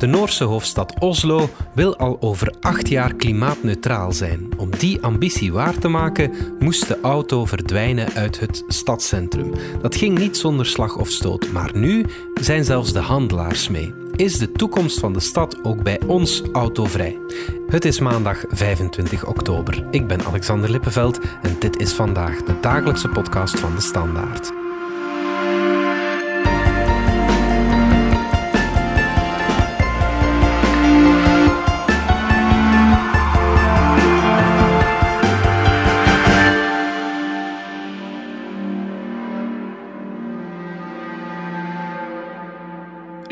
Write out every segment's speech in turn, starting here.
De Noorse hoofdstad Oslo wil al over acht jaar klimaatneutraal zijn. Om die ambitie waar te maken, moest de auto verdwijnen uit het stadscentrum. Dat ging niet zonder slag of stoot, maar nu zijn zelfs de handelaars mee. Is de toekomst van de stad ook bij ons autovrij? Het is maandag 25 oktober. Ik ben Alexander Lippenveld en dit is vandaag de dagelijkse podcast van de Standaard.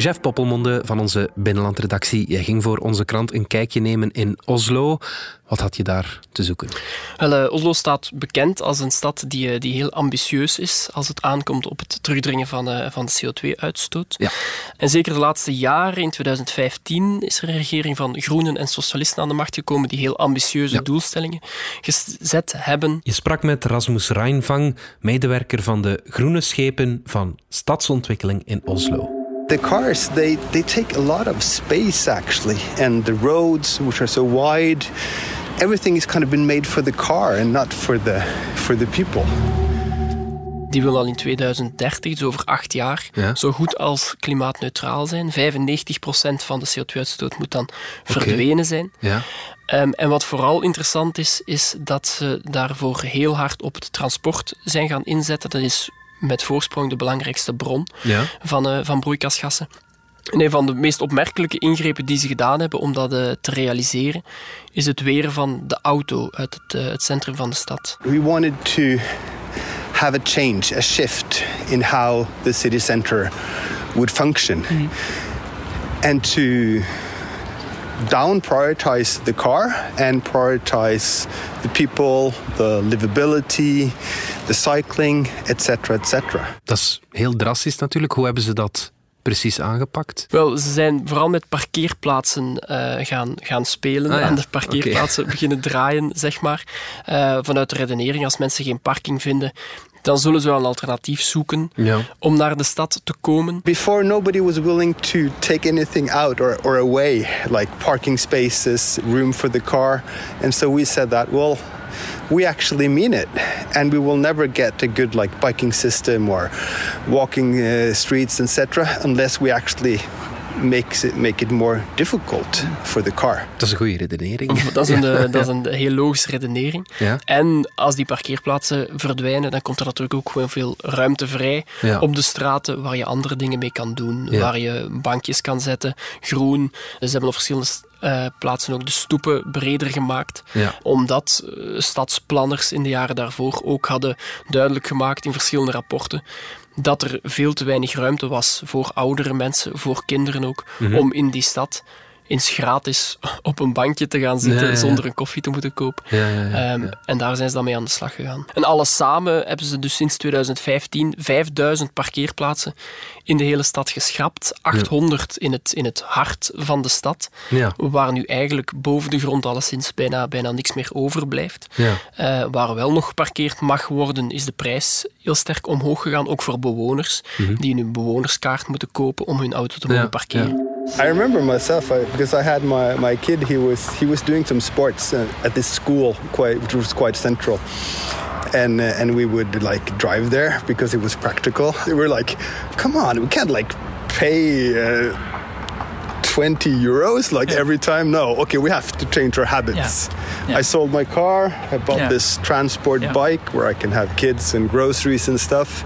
Jeff Poppelmonde van onze binnenlandredactie. Jij ging voor onze krant een kijkje nemen in Oslo. Wat had je daar te zoeken? Wel, uh, Oslo staat bekend als een stad die, uh, die heel ambitieus is als het aankomt op het terugdringen van, uh, van de CO2-uitstoot. Ja. En zeker de laatste jaren, in 2015, is er een regering van groenen en socialisten aan de macht gekomen die heel ambitieuze ja. doelstellingen gezet hebben. Je sprak met Rasmus Reinvang, medewerker van de groene schepen van stadsontwikkeling in Oslo. The cars they, they take a lot of space actually and the roads which are so wide everything has kind of been made for the car and not for the for the people die wil al in 2030, dus over acht jaar, ja. zo goed als klimaatneutraal zijn. 95% van de CO2-uitstoot moet dan okay. verdwenen zijn. Ja. Um, en wat vooral interessant is, is dat ze daarvoor heel hard op het transport zijn gaan inzetten. Dat is met voorsprong de belangrijkste bron ja. van, uh, van broeikasgassen. En een van de meest opmerkelijke ingrepen die ze gedaan hebben om dat uh, te realiseren, is het weren van de auto uit het, uh, het centrum van de stad. We wanted to have a change, a shift in how the city center would function. Mm. And to down prioritize the car and prioritize the people, the livability, the cycling, etc. etc. Dat is heel drastisch natuurlijk. Hoe hebben ze dat precies aangepakt? Wel, ze zijn vooral met parkeerplaatsen uh, gaan, gaan spelen. Ah, ja. Aan de parkeerplaatsen okay. beginnen draaien, zeg maar. Uh, vanuit de redenering, als mensen geen parking vinden, dan zullen ze wel een alternatief zoeken ja. om naar de stad te komen. Before nobody was willing to take anything out or, or away, like parking spaces, room for the car. And so we said that, well, we actually mean it and we will never get a good like biking system or walking uh, streets etc unless we actually makes it, make it more difficult for the car. Dat is een goede redenering. Dat is een, ja. dat is een heel logische redenering. Ja. En als die parkeerplaatsen verdwijnen, dan komt er natuurlijk ook gewoon veel ruimte vrij ja. op de straten waar je andere dingen mee kan doen. Waar je bankjes kan zetten, groen. Ze hebben op verschillende uh, plaatsen ook de stoepen breder gemaakt. Omdat uh, stadsplanners in de jaren daarvoor ook hadden duidelijk gemaakt in verschillende rapporten dat er veel te weinig ruimte was voor oudere mensen, voor kinderen ook, mm -hmm. om in die stad eens gratis op een bankje te gaan zitten ja, ja, ja. zonder een koffie te moeten kopen. Um, en daar zijn ze dan mee aan de slag gegaan. En alles samen hebben ze dus sinds 2015 5000 parkeerplaatsen in de hele stad geschrapt. 800 in, het, in het hart van de stad. Waar nu eigenlijk boven de grond alleszins bijna, bijna niks meer overblijft. Uh, waar wel nog geparkeerd mag worden, is de prijs heel sterk omhoog gegaan. Ook voor bewoners, mm -hmm. die nu een bewonerskaart moeten kopen om hun auto te mogen parkeren. I remember myself I, because I had my, my kid. He was he was doing some sports uh, at this school, quite which was quite central, and uh, and we would like drive there because it was practical. We were like, come on, we can't like pay. Uh, 20 euros like yeah. every time no okay we have to change our habits yeah. Yeah. i sold my car i bought this transport bike where i can have kids and groceries and stuff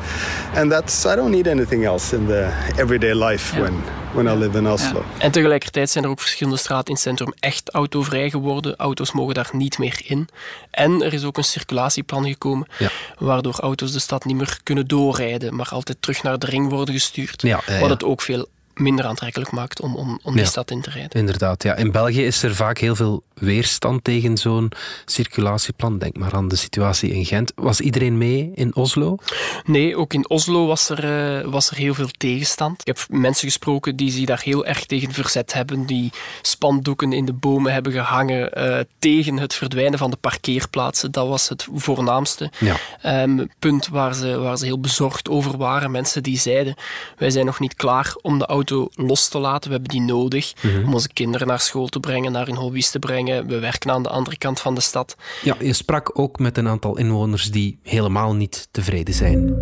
and that's i don't need anything else in the everyday life when when I live in Oslo. Ja. En tegelijkertijd zijn er ook verschillende straten in het centrum echt autovrij geworden. Auto's mogen daar niet meer in. En er is ook een circulatieplan gekomen, ja. waardoor auto's de stad niet meer kunnen doorrijden, maar altijd terug naar de ring worden gestuurd. Ja, wat het ook veel minder aantrekkelijk maakt om, om, om die stad in te rijden. Inderdaad, ja. In België is er vaak heel veel weerstand tegen zo'n circulatieplan. Denk maar aan de situatie in Gent. Was iedereen mee in Oslo? Nee, ook in Oslo was er, uh, was er heel veel tegenstand. Ik heb mensen gesproken die zich daar heel erg tegen verzet hebben, die spandoeken in de bomen hebben gehangen uh, tegen het verdwijnen van de parkeerplaatsen. Dat was het voornaamste ja. um, punt waar ze, waar ze heel bezorgd over waren. Mensen die zeiden, wij zijn nog niet klaar om de auto auto los te laten. We hebben die nodig mhm. om onze kinderen naar school te brengen, naar hun hobby's te brengen. We werken aan de andere kant van de stad. Ja, je sprak ook met een aantal inwoners die helemaal niet tevreden zijn.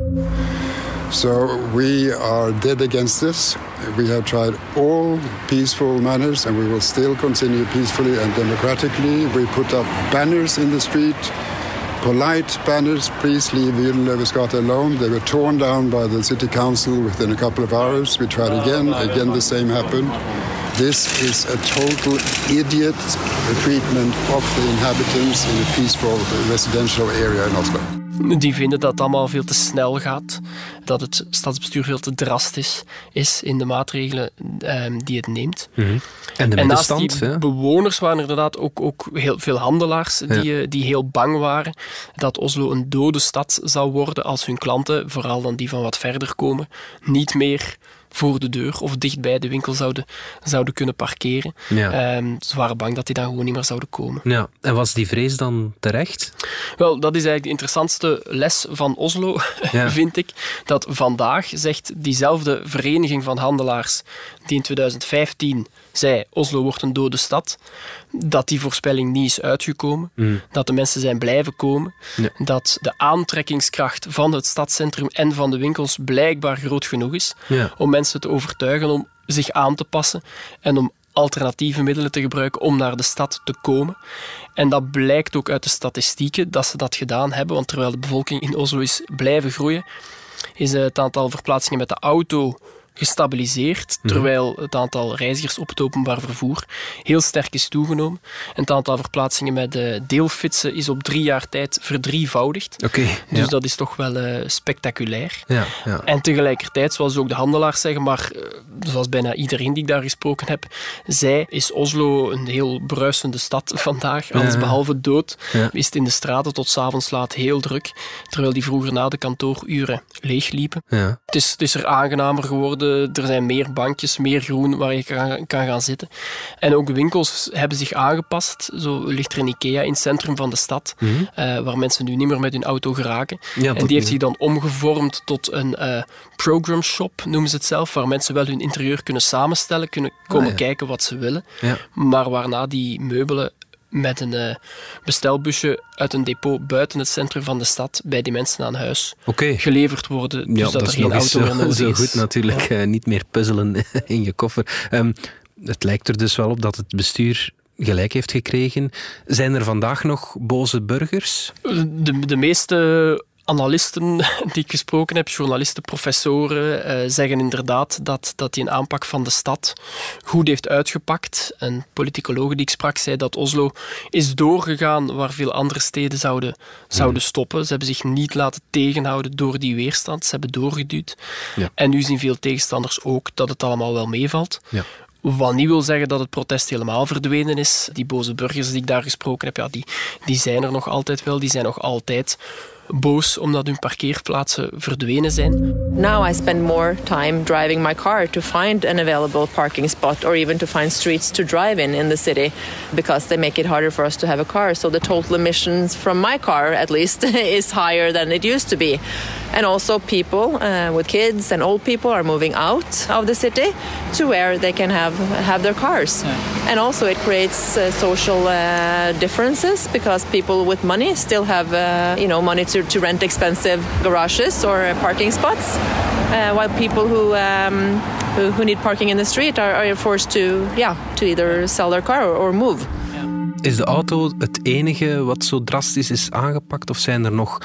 So we are dead against this. We have tried all peaceful manners and we will still continue peacefully and democratically. We put up banners in the street, polite banners, please leave Villelövesgata alone. They were torn down by the city council within a couple of hours. We tried again, again the same happened. This is a total idiot treatment of the inhabitants in a peaceful residential area in Oslo. Die vinden dat het allemaal veel te snel gaat, dat het stadsbestuur veel te drastisch is in de maatregelen ehm, die het neemt. Mhm. En de en naast die bewoners waren er inderdaad ook, ook heel veel handelaars die, eh, die heel bang waren dat Oslo een dode stad zou worden als hun klanten, vooral dan die van wat verder komen, niet meer voor de deur of dicht bij de winkel zouden, zouden kunnen parkeren. Ja. Um, ze waren bang dat die dan gewoon niet meer zouden komen. Ja. En was die vrees dan terecht? Wel, dat is eigenlijk de interessantste les van Oslo, vind ik. Dat vandaag zegt diezelfde vereniging van handelaars die in 2015 zei Oslo wordt een dode stad, dat die voorspelling niet is uitgekomen. Mm. Dat de mensen zijn blijven komen. Dat de aantrekkingskracht van het stadscentrum en van de winkels blijkbaar groot genoeg is om mensen te overtuigen om zich aan te passen en om alternatieve middelen te gebruiken om naar de stad te komen. En dat blijkt ook uit de statistieken dat ze dat gedaan hebben, want terwijl de bevolking in Oslo is blijven groeien, is het aantal verplaatsingen met de auto gestabiliseerd, mhm. terwijl het aantal reizigers op het openbaar vervoer heel sterk is toegenomen. En het aantal verplaatsingen met de deelfitsen is op drie jaar tijd verdrievoudigd. Okay, dus dat is toch wel uh, spectaculair. Ja, ja. En tegelijkertijd, zoals ook de handelaars zeggen, maar uh, zoals bijna iedereen die ik daar gesproken heb, zij is Oslo een heel bruisende stad vandaag. Alles behalve dood. Is het in de straten tot s'avonds laat heel druk, terwijl die vroeger na de kantooruren leegliepen. Ja. Het, is, het is er aangenamer geworden er zijn meer bankjes, meer groen waar je kan, kan gaan zitten. En ook winkels hebben zich aangepast. Zo ligt er een IKEA in het centrum van de stad, mhm. eh, waar mensen nu niet meer met hun auto geraken. en die heeft zich dan omgevormd tot een uh, program shop, noemen ze het zelf, waar mensen wel hun interieur kunnen samenstellen, kunnen komen ah, kijken wat ze willen. Ja. Maar waarna die meubelen met een uh, bestelbusje uit een depot buiten het centrum van de stad bij die mensen aan huis geleverd worden. Dus dat, er geen auto meer nodig is. Zo goed natuurlijk, uh, niet meer puzzelen in je koffer. Um, het lijkt er dus wel op dat het bestuur gelijk heeft gekregen. Zijn er vandaag nog boze burgers? De, de meeste analisten die ik gesproken heb, journalisten, professoren, eh, zeggen inderdaad dat, dat die een aanpak van de stad goed heeft uitgepakt. Een politicoloog die ik sprak zei dat Oslo is doorgegaan waar veel andere steden zouden, zouden stoppen. Ze hebben zich niet laten tegenhouden door die weerstand. Ze hebben doorgeduwd. Ja. En nu zien veel tegenstanders ook dat het allemaal wel meevalt. Ja. Wat niet wil zeggen dat het protest helemaal verdwenen is. Die boze burgers die ik daar gesproken heb, ja, die, die zijn er nog altijd wel. Die zijn nog altijd boos omdat hun parkeerplaatsen verdwenen zijn. Now I spend more time driving my car to find an available parking spot or even to find streets to drive in in the city because they make it harder for us to have a car. So the total emissions from my car at least is higher than it used to be. And also people uh, with kids and old people are moving out of the city to where they can have have their cars. Yeah. And also it creates uh, social uh, differences because people with money still have uh, you know money to to, rent expensive garages or uh, parking spots, uh, while people who, um, who, who need parking in the street are, are forced to yeah to either sell their car or, or move. Is de auto het enige wat zo drastisch is aangepakt, of zijn er nog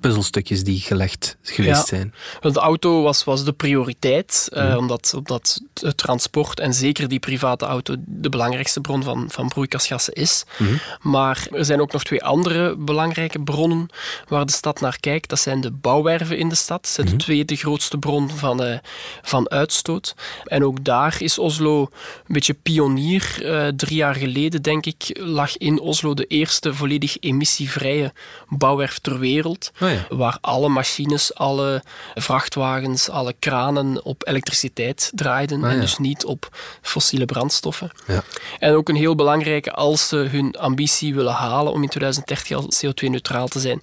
puzzelstukjes die gelegd geweest zijn. De auto was, was de prioriteit, uh, mm. omdat, omdat het transport en zeker die private auto de belangrijkste bron van, van broeikasgassen is. Mm. Maar er zijn ook nog twee andere belangrijke bronnen waar de stad naar kijkt. Dat zijn de bouwwerven in de stad. Dat zijn de mhm. tweede grootste bron van, uh, van uitstoot. En ook daar is Oslo een beetje pionier. Uh, drie jaar geleden, denk ik, lag in Oslo de eerste volledig emissievrije bouwwerf ter wereld. Oh waar alle machines, alle vrachtwagens, alle kranen op elektriciteit draaiden ah, en dus niet op fossiele brandstoffen. Ja. En ook een heel belangrijke als ze hun ambitie willen halen om in 2030 al CO2-neutraal te zijn.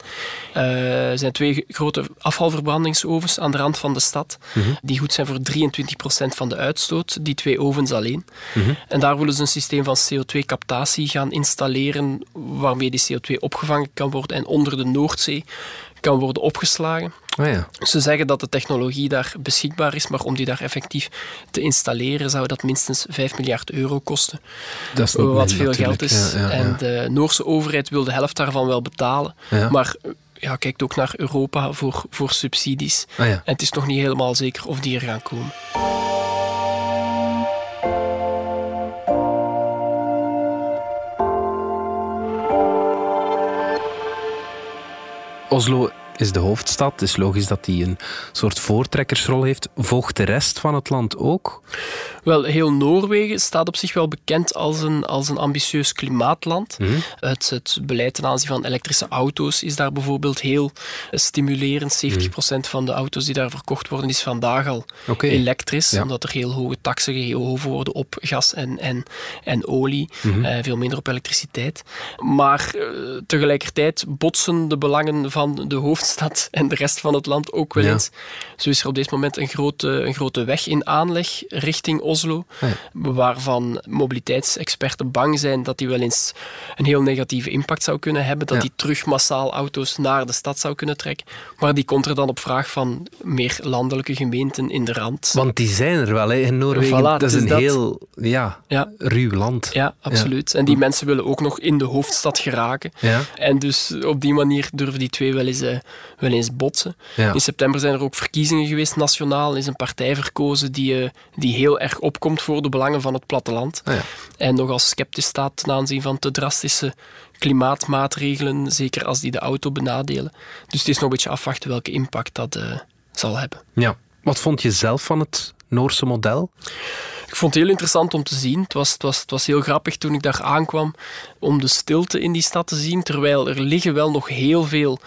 Uh, er zijn twee grote afvalverbrandingsovens aan de rand van de stad, mhm. die goed zijn voor 23% van de uitstoot, die twee ovens alleen. Mhm. En daar willen ze een systeem van CO2-captatie gaan installeren, waarmee die CO2 opgevangen kan worden en onder de Noordzee kan worden opgeslagen. Oh ja. Ze zeggen dat de technologie daar beschikbaar is, maar om die daar effectief te installeren zou dat minstens 5 miljard euro kosten. Dat is wat veel geld is. en de Noorse overheid wil de helft daarvan wel betalen, maar ja, kijkt ook naar Europa voor, voor subsidies. Ah, en het is nog niet helemaal zeker of die er gaan komen. Oslo is de hoofdstad. Het is logisch dat die een soort voortrekkersrol heeft. Volgt de rest van het land ook? Wel, heel Noorwegen staat op zich wel bekend als een, als een ambitieus klimaatland. Mhm. het, het, beleid ten aanzien van elektrische auto's is daar bijvoorbeeld heel stimulerend. 70% van de auto's die daar verkocht worden is vandaag al elektrisch, omdat er heel hoge taxen gehoven worden op gas en, en, en olie, mhm. eh, veel minder op elektriciteit. Maar uh, tegelijkertijd botsen de belangen van de hoofdstad en de rest van het land ook wel eens. Zo is er op dit moment een grote, een grote weg in aanleg richting Oslo, ah, waarvan mobiliteitsexperten bang zijn dat die wel eens een heel negatieve impact zou kunnen hebben, dat die terug massaal auto's naar de stad zou kunnen trekken. Maar die komt er dan op vraag van meer landelijke gemeenten in de rand. Want die zijn er wel hè, in Noorwegen. dat is een heel ja, ruw land. Ja, absoluut. En die mensen willen ook nog in de hoofdstad geraken. En dus op die manier durven die twee wel eens, uh, wel eens botsen. In september zijn er ook verkiezingen geweest, nationaal. is een partij verkozen die, uh, die heel erg opkomt voor de belangen van het platteland. Ah, ja. En nogal sceptisch staat ten aanzien van te drastische klimaatmaatregelen, zeker als die de auto benadelen. Dus het is nog een beetje afwachten welke impact dat uh, zal hebben. Ja. Wat vond je zelf van het Noorse model? Ik vond het heel interessant om te zien. Het was, het, was, het was heel grappig toen ik daar aankwam om de stilte in die stad te zien, terwijl er liggen wel nog heel veel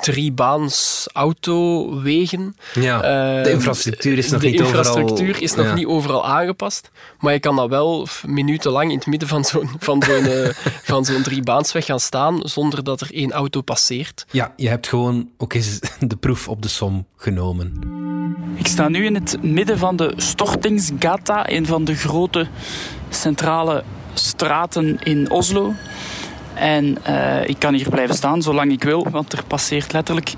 driebaans autowegen. Ja, de ehm, infrastructuur is nog niet overal... De infrastructuur is nog niet overal aangepast. Maar je kan dan wel minutenlang in het midden van zo'n van zo'n uh, van zo'n driebaansweg gaan staan zonder dat er één auto passeert. Ja, je hebt gewoon ook eens de proef op de som genomen. Ik sta nu in het midden van de Stortingsgata, een van de grote centrale straten in Oslo. En uh, ik kan hier blijven staan zolang ik wil, want er passeert letterlijk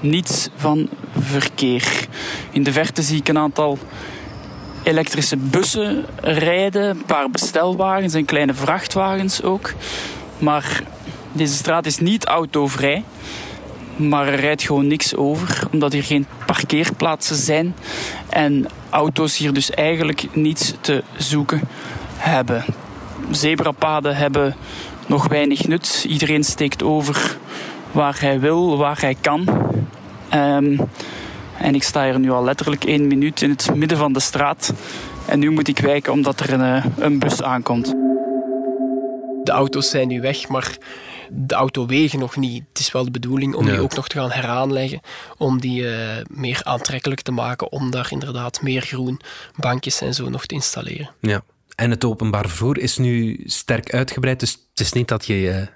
niets van verkeer. In de verte zie ik een aantal elektrische bussen rijden, een paar bestelwagens en kleine vrachtwagens ook. Maar deze straat is niet autovrij. Maar er rijdt gewoon niks over, omdat hier geen parkeerplaatsen zijn. En auto's hier dus eigenlijk niets te zoeken hebben. Zebrapaden hebben nog weinig nut. Iedereen steekt over waar hij wil, waar hij kan. Um, en ik sta hier nu al letterlijk één minuut in het midden van de straat. En nu moet ik wijken omdat er een, eh, een bus aankomt. De auto's zijn nu weg, maar de autowegen nog niet. Het is wel de bedoeling om die ook nog te gaan heraanleggen, om die uh, meer aantrekkelijk te maken, om daar inderdaad meer groen, bankjes en zo nog te installeren. Ja. En het openbaar vervoer is nu sterk uitgebreid, dus het is niet dat je je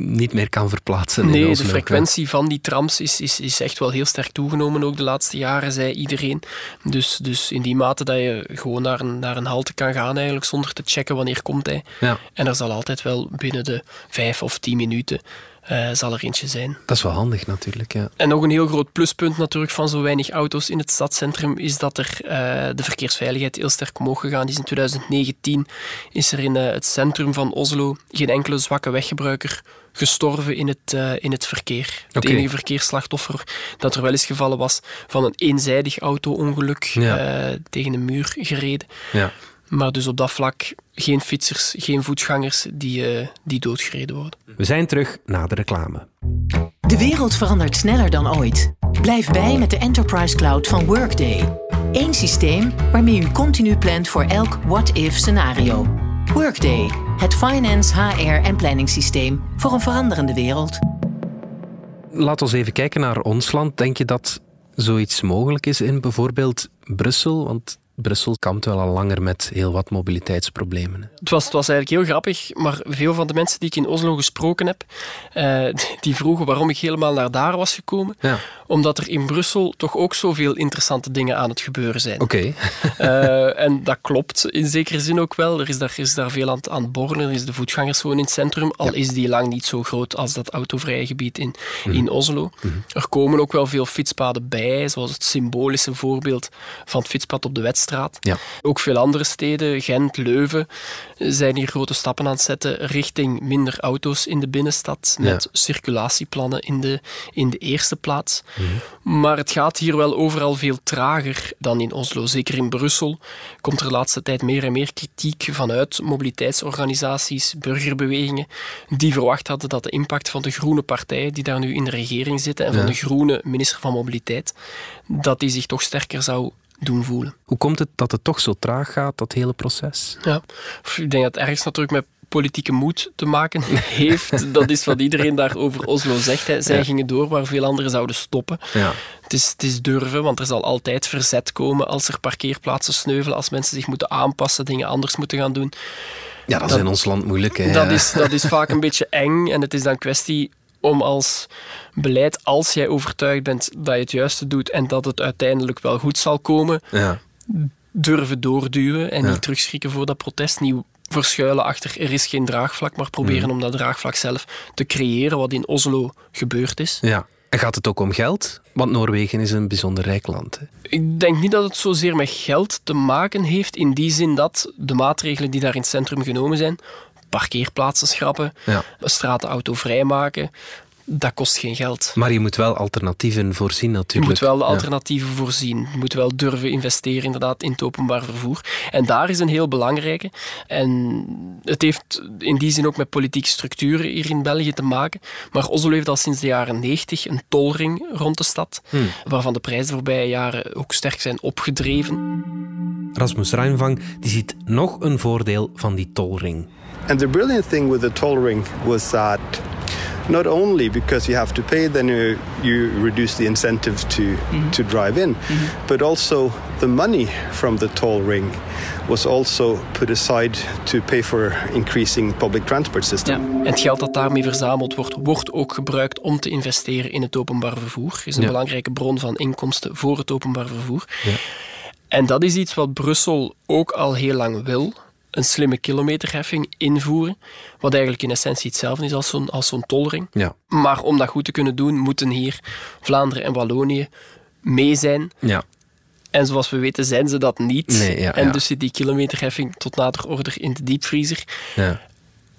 niet meer kan verplaatsen. Nee, de frequentie van die trams is, is, is echt wel heel sterk toegenomen, ook de laatste jaren, zei iedereen. Dus, dus in die mate dat je gewoon naar een, naar een halte kan gaan, eigenlijk, zonder te checken wanneer komt hij. Ja. En er zal altijd wel binnen de vijf of tien minuten uh, zal er eentje zijn. Dat is wel handig natuurlijk, ja. En nog een heel groot pluspunt natuurlijk van zo weinig auto's in het stadscentrum is dat er uh, de verkeersveiligheid heel sterk omhoog gegaan is. In 2019 is er in uh, het centrum van Oslo geen enkele zwakke weggebruiker gestorven in het, in het verkeer. Het enige verkeersslachtoffer dat er wel eens gevallen was van een eenzijdig auto-ongeluk ja. tegen een muur gereden. Ja. Maar dus op dat vlak geen fietsers, geen voetgangers die, uh, die doodgereden worden. We zijn terug na de reclame. De wereld verandert sneller dan ooit. Blijf bij met de Enterprise Cloud van Workday. Eén systeem waarmee u continu plant voor elk what-if scenario. Workday, het finance, HR en planningssysteem voor een veranderende wereld. Laten we even kijken naar ons land. Denk je dat zoiets mogelijk is in bijvoorbeeld Brussel? Want Brussel kampt wel al langer met heel wat mobiliteitsproblemen. Het was, het was eigenlijk heel grappig, maar veel van de mensen die ik in Oslo gesproken heb, uh, die vroegen waarom ik helemaal naar daar was gekomen. Ja. Omdat er in Brussel toch ook zoveel interessante dingen aan het gebeuren zijn. Oké. uh, en dat klopt in zekere zin ook wel. Er is daar, is daar veel aan, aan het borrelen. Er is de voetgangerszone in het centrum, al is die lang niet zo groot als dat autovrije gebied in, mhm. in Oslo. Mhm. Er komen ook wel veel fietspaden bij, zoals het symbolische voorbeeld van het fietspad op de wedstrijd ja. Ook veel andere steden, Gent, Leuven, zijn hier grote stappen aan het zetten richting minder auto's in de binnenstad, met circulatieplannen in de, in de eerste plaats. Mhm. Maar het gaat hier wel overal veel trager dan in Oslo. Zeker in Brussel komt er de laatste tijd meer en meer kritiek vanuit mobiliteitsorganisaties, burgerbewegingen, die verwacht hadden dat de impact van de groene partijen die daar nu in de regering zitten en van de groene minister van Mobiliteit, dat die zich toch sterker zou doen voelen. Hoe komt het dat het toch zo traag gaat, dat hele proces? Ja, ik denk dat het ergens natuurlijk met politieke moed te maken heeft. Dat is wat iedereen daar over Oslo zegt. Hè. Zij gingen door waar veel anderen zouden stoppen. Ja. Het, is, het is durven, want er zal altijd verzet komen als er parkeerplaatsen sneuvelen, als mensen zich moeten aanpassen, dingen anders moeten gaan doen. Ja, dat, is in ons land moeilijk. Hè? Dat, is, dat is vaak een beetje eng en het is dan kwestie om als beleid, als jij overtuigd bent dat je het juiste doet en dat het uiteindelijk wel goed zal komen, ja. durven doorduwen en niet terugschrikken voor dat protest. Niet verschuilen achter er is geen draagvlak, maar proberen mm. om dat draagvlak zelf te creëren, wat in Oslo gebeurd is. Ja. En gaat het ook om geld? Want Noorwegen is een bijzonder rijk land. Hè? Ik denk niet dat het zozeer met geld te maken heeft, in die zin dat de maatregelen die daar in het centrum genomen zijn, parkeerplaatsen schrappen, ja. straten autovrij maken. Dat kost geen geld. Maar je moet wel alternatieven voorzien natuurlijk. Je moet wel de alternatieven voorzien. Je moet wel durven investeren inderdaad in het openbaar vervoer. En daar is een heel belangrijke. En het heeft in die zin ook met politieke structuren hier in België te maken. Maar Oslo heeft al sinds de jaren 90 een tolring rond de stad, hmm. waarvan de prijzen de voorbije jaren ook sterk zijn opgedreven. Rasmus Ruinvang die ziet nog een voordeel van die tolring. And the brilliant thing with the toll ring was that not only because you have to pay, then you, you reduce the incentive to, mm-hmm. to drive in, mm-hmm. but also the money from the toll ring was also put aside to pay for increasing public transport system. Ja. En het geld dat daarmee verzameld wordt, wordt ook gebruikt om te investeren in het openbaar vervoer. is een ja. belangrijke bron van inkomsten voor het openbaar vervoer. Ja. En dat is iets wat Brussel ook al heel lang wil een slimme kilometerheffing invoeren. Wat eigenlijk in essentie hetzelfde is als zo'n, zo'n tolring. Ja. Maar om dat goed te kunnen doen, moeten hier Vlaanderen en Wallonië mee zijn. Ja. En zoals we weten zijn ze dat niet. Nee, ja, en dus zit die kilometerheffing tot nader order in de diepvriezer. Ja.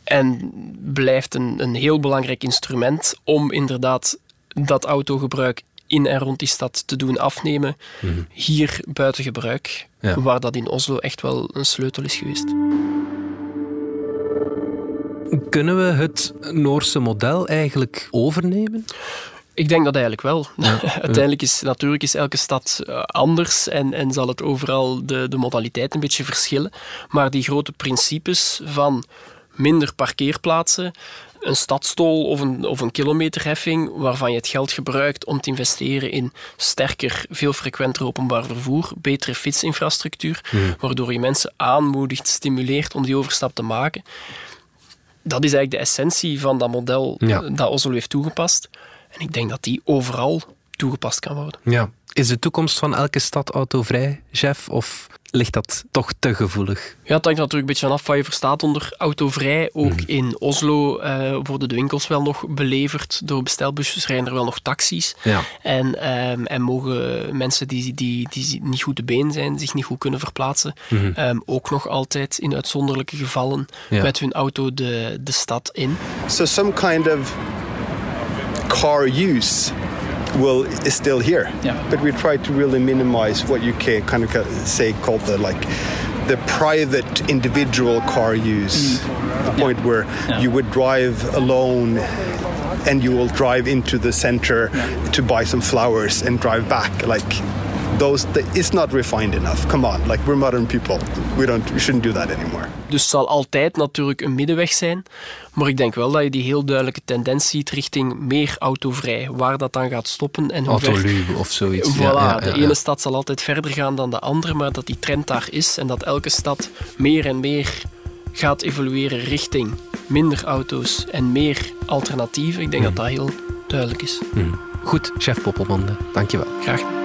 En blijft een, een heel belangrijk instrument om inderdaad dat autogebruik in en rond die stad te doen afnemen, mhm. hier buiten gebruik, waar dat in Oslo echt wel een sleutel is geweest. Kunnen we het Noorse model eigenlijk overnemen? Ik denk dat eigenlijk wel. Uiteindelijk is natuurlijk is elke stad eh, anders en, en zal het overal de, de modaliteit een beetje verschillen. Maar die grote principes van minder parkeerplaatsen, een stadstol of een, of een kilometerheffing waarvan je het geld gebruikt om te investeren in sterker, veel frequenter openbaar vervoer, betere fietsinfrastructuur, hmm. waardoor je mensen aanmoedigt, stimuleert om die overstap te maken. Dat is eigenlijk de essentie van dat model dat Oslo heeft toegepast. En ik denk dat die overal toegepast kan worden. Ja. Is de toekomst van elke stad autovrij, Jeff? Of ligt dat toch te gevoelig? Ja, het hangt natuurlijk een beetje vanaf wat je verstaat onder autovrij. Ook mhm. in Oslo uh, worden de winkels wel nog beleverd door bestelbusjes, rijden er wel nog taxis. Ja. En, ehm, en mogen mensen die, die, die niet goed te been zijn, zich niet goed kunnen verplaatsen, mhm. ehm, ook nog altijd in uitzonderlijke gevallen met hun auto de, de stad in. So some kind of car use will is still here. Yeah. But we try to really minimize what you can kind of say called the like the private individual car use. Mm. The point where yeah. you would drive alone and you will drive into the center to buy some flowers and drive back like those it's not refined enough. Come on, like we're modern people. We don't we shouldn't do that anymore. Dus het zal altijd natuurlijk een middenweg zijn, maar ik denk wel dat je die heel duidelijke tendens ziet richting meer autovrij. Waar dat dan gaat stoppen en hoe ver... of zoiets. Voilà, ja, de ene stad zal altijd verder gaan dan de andere, maar dat die trend daar is en dat elke stad meer en meer gaat evolueren richting minder auto's en meer alternatieven. Ik denk dat dat heel duidelijk is. Hmm. Goed, chef Poppelmonde, dankjewel. Graag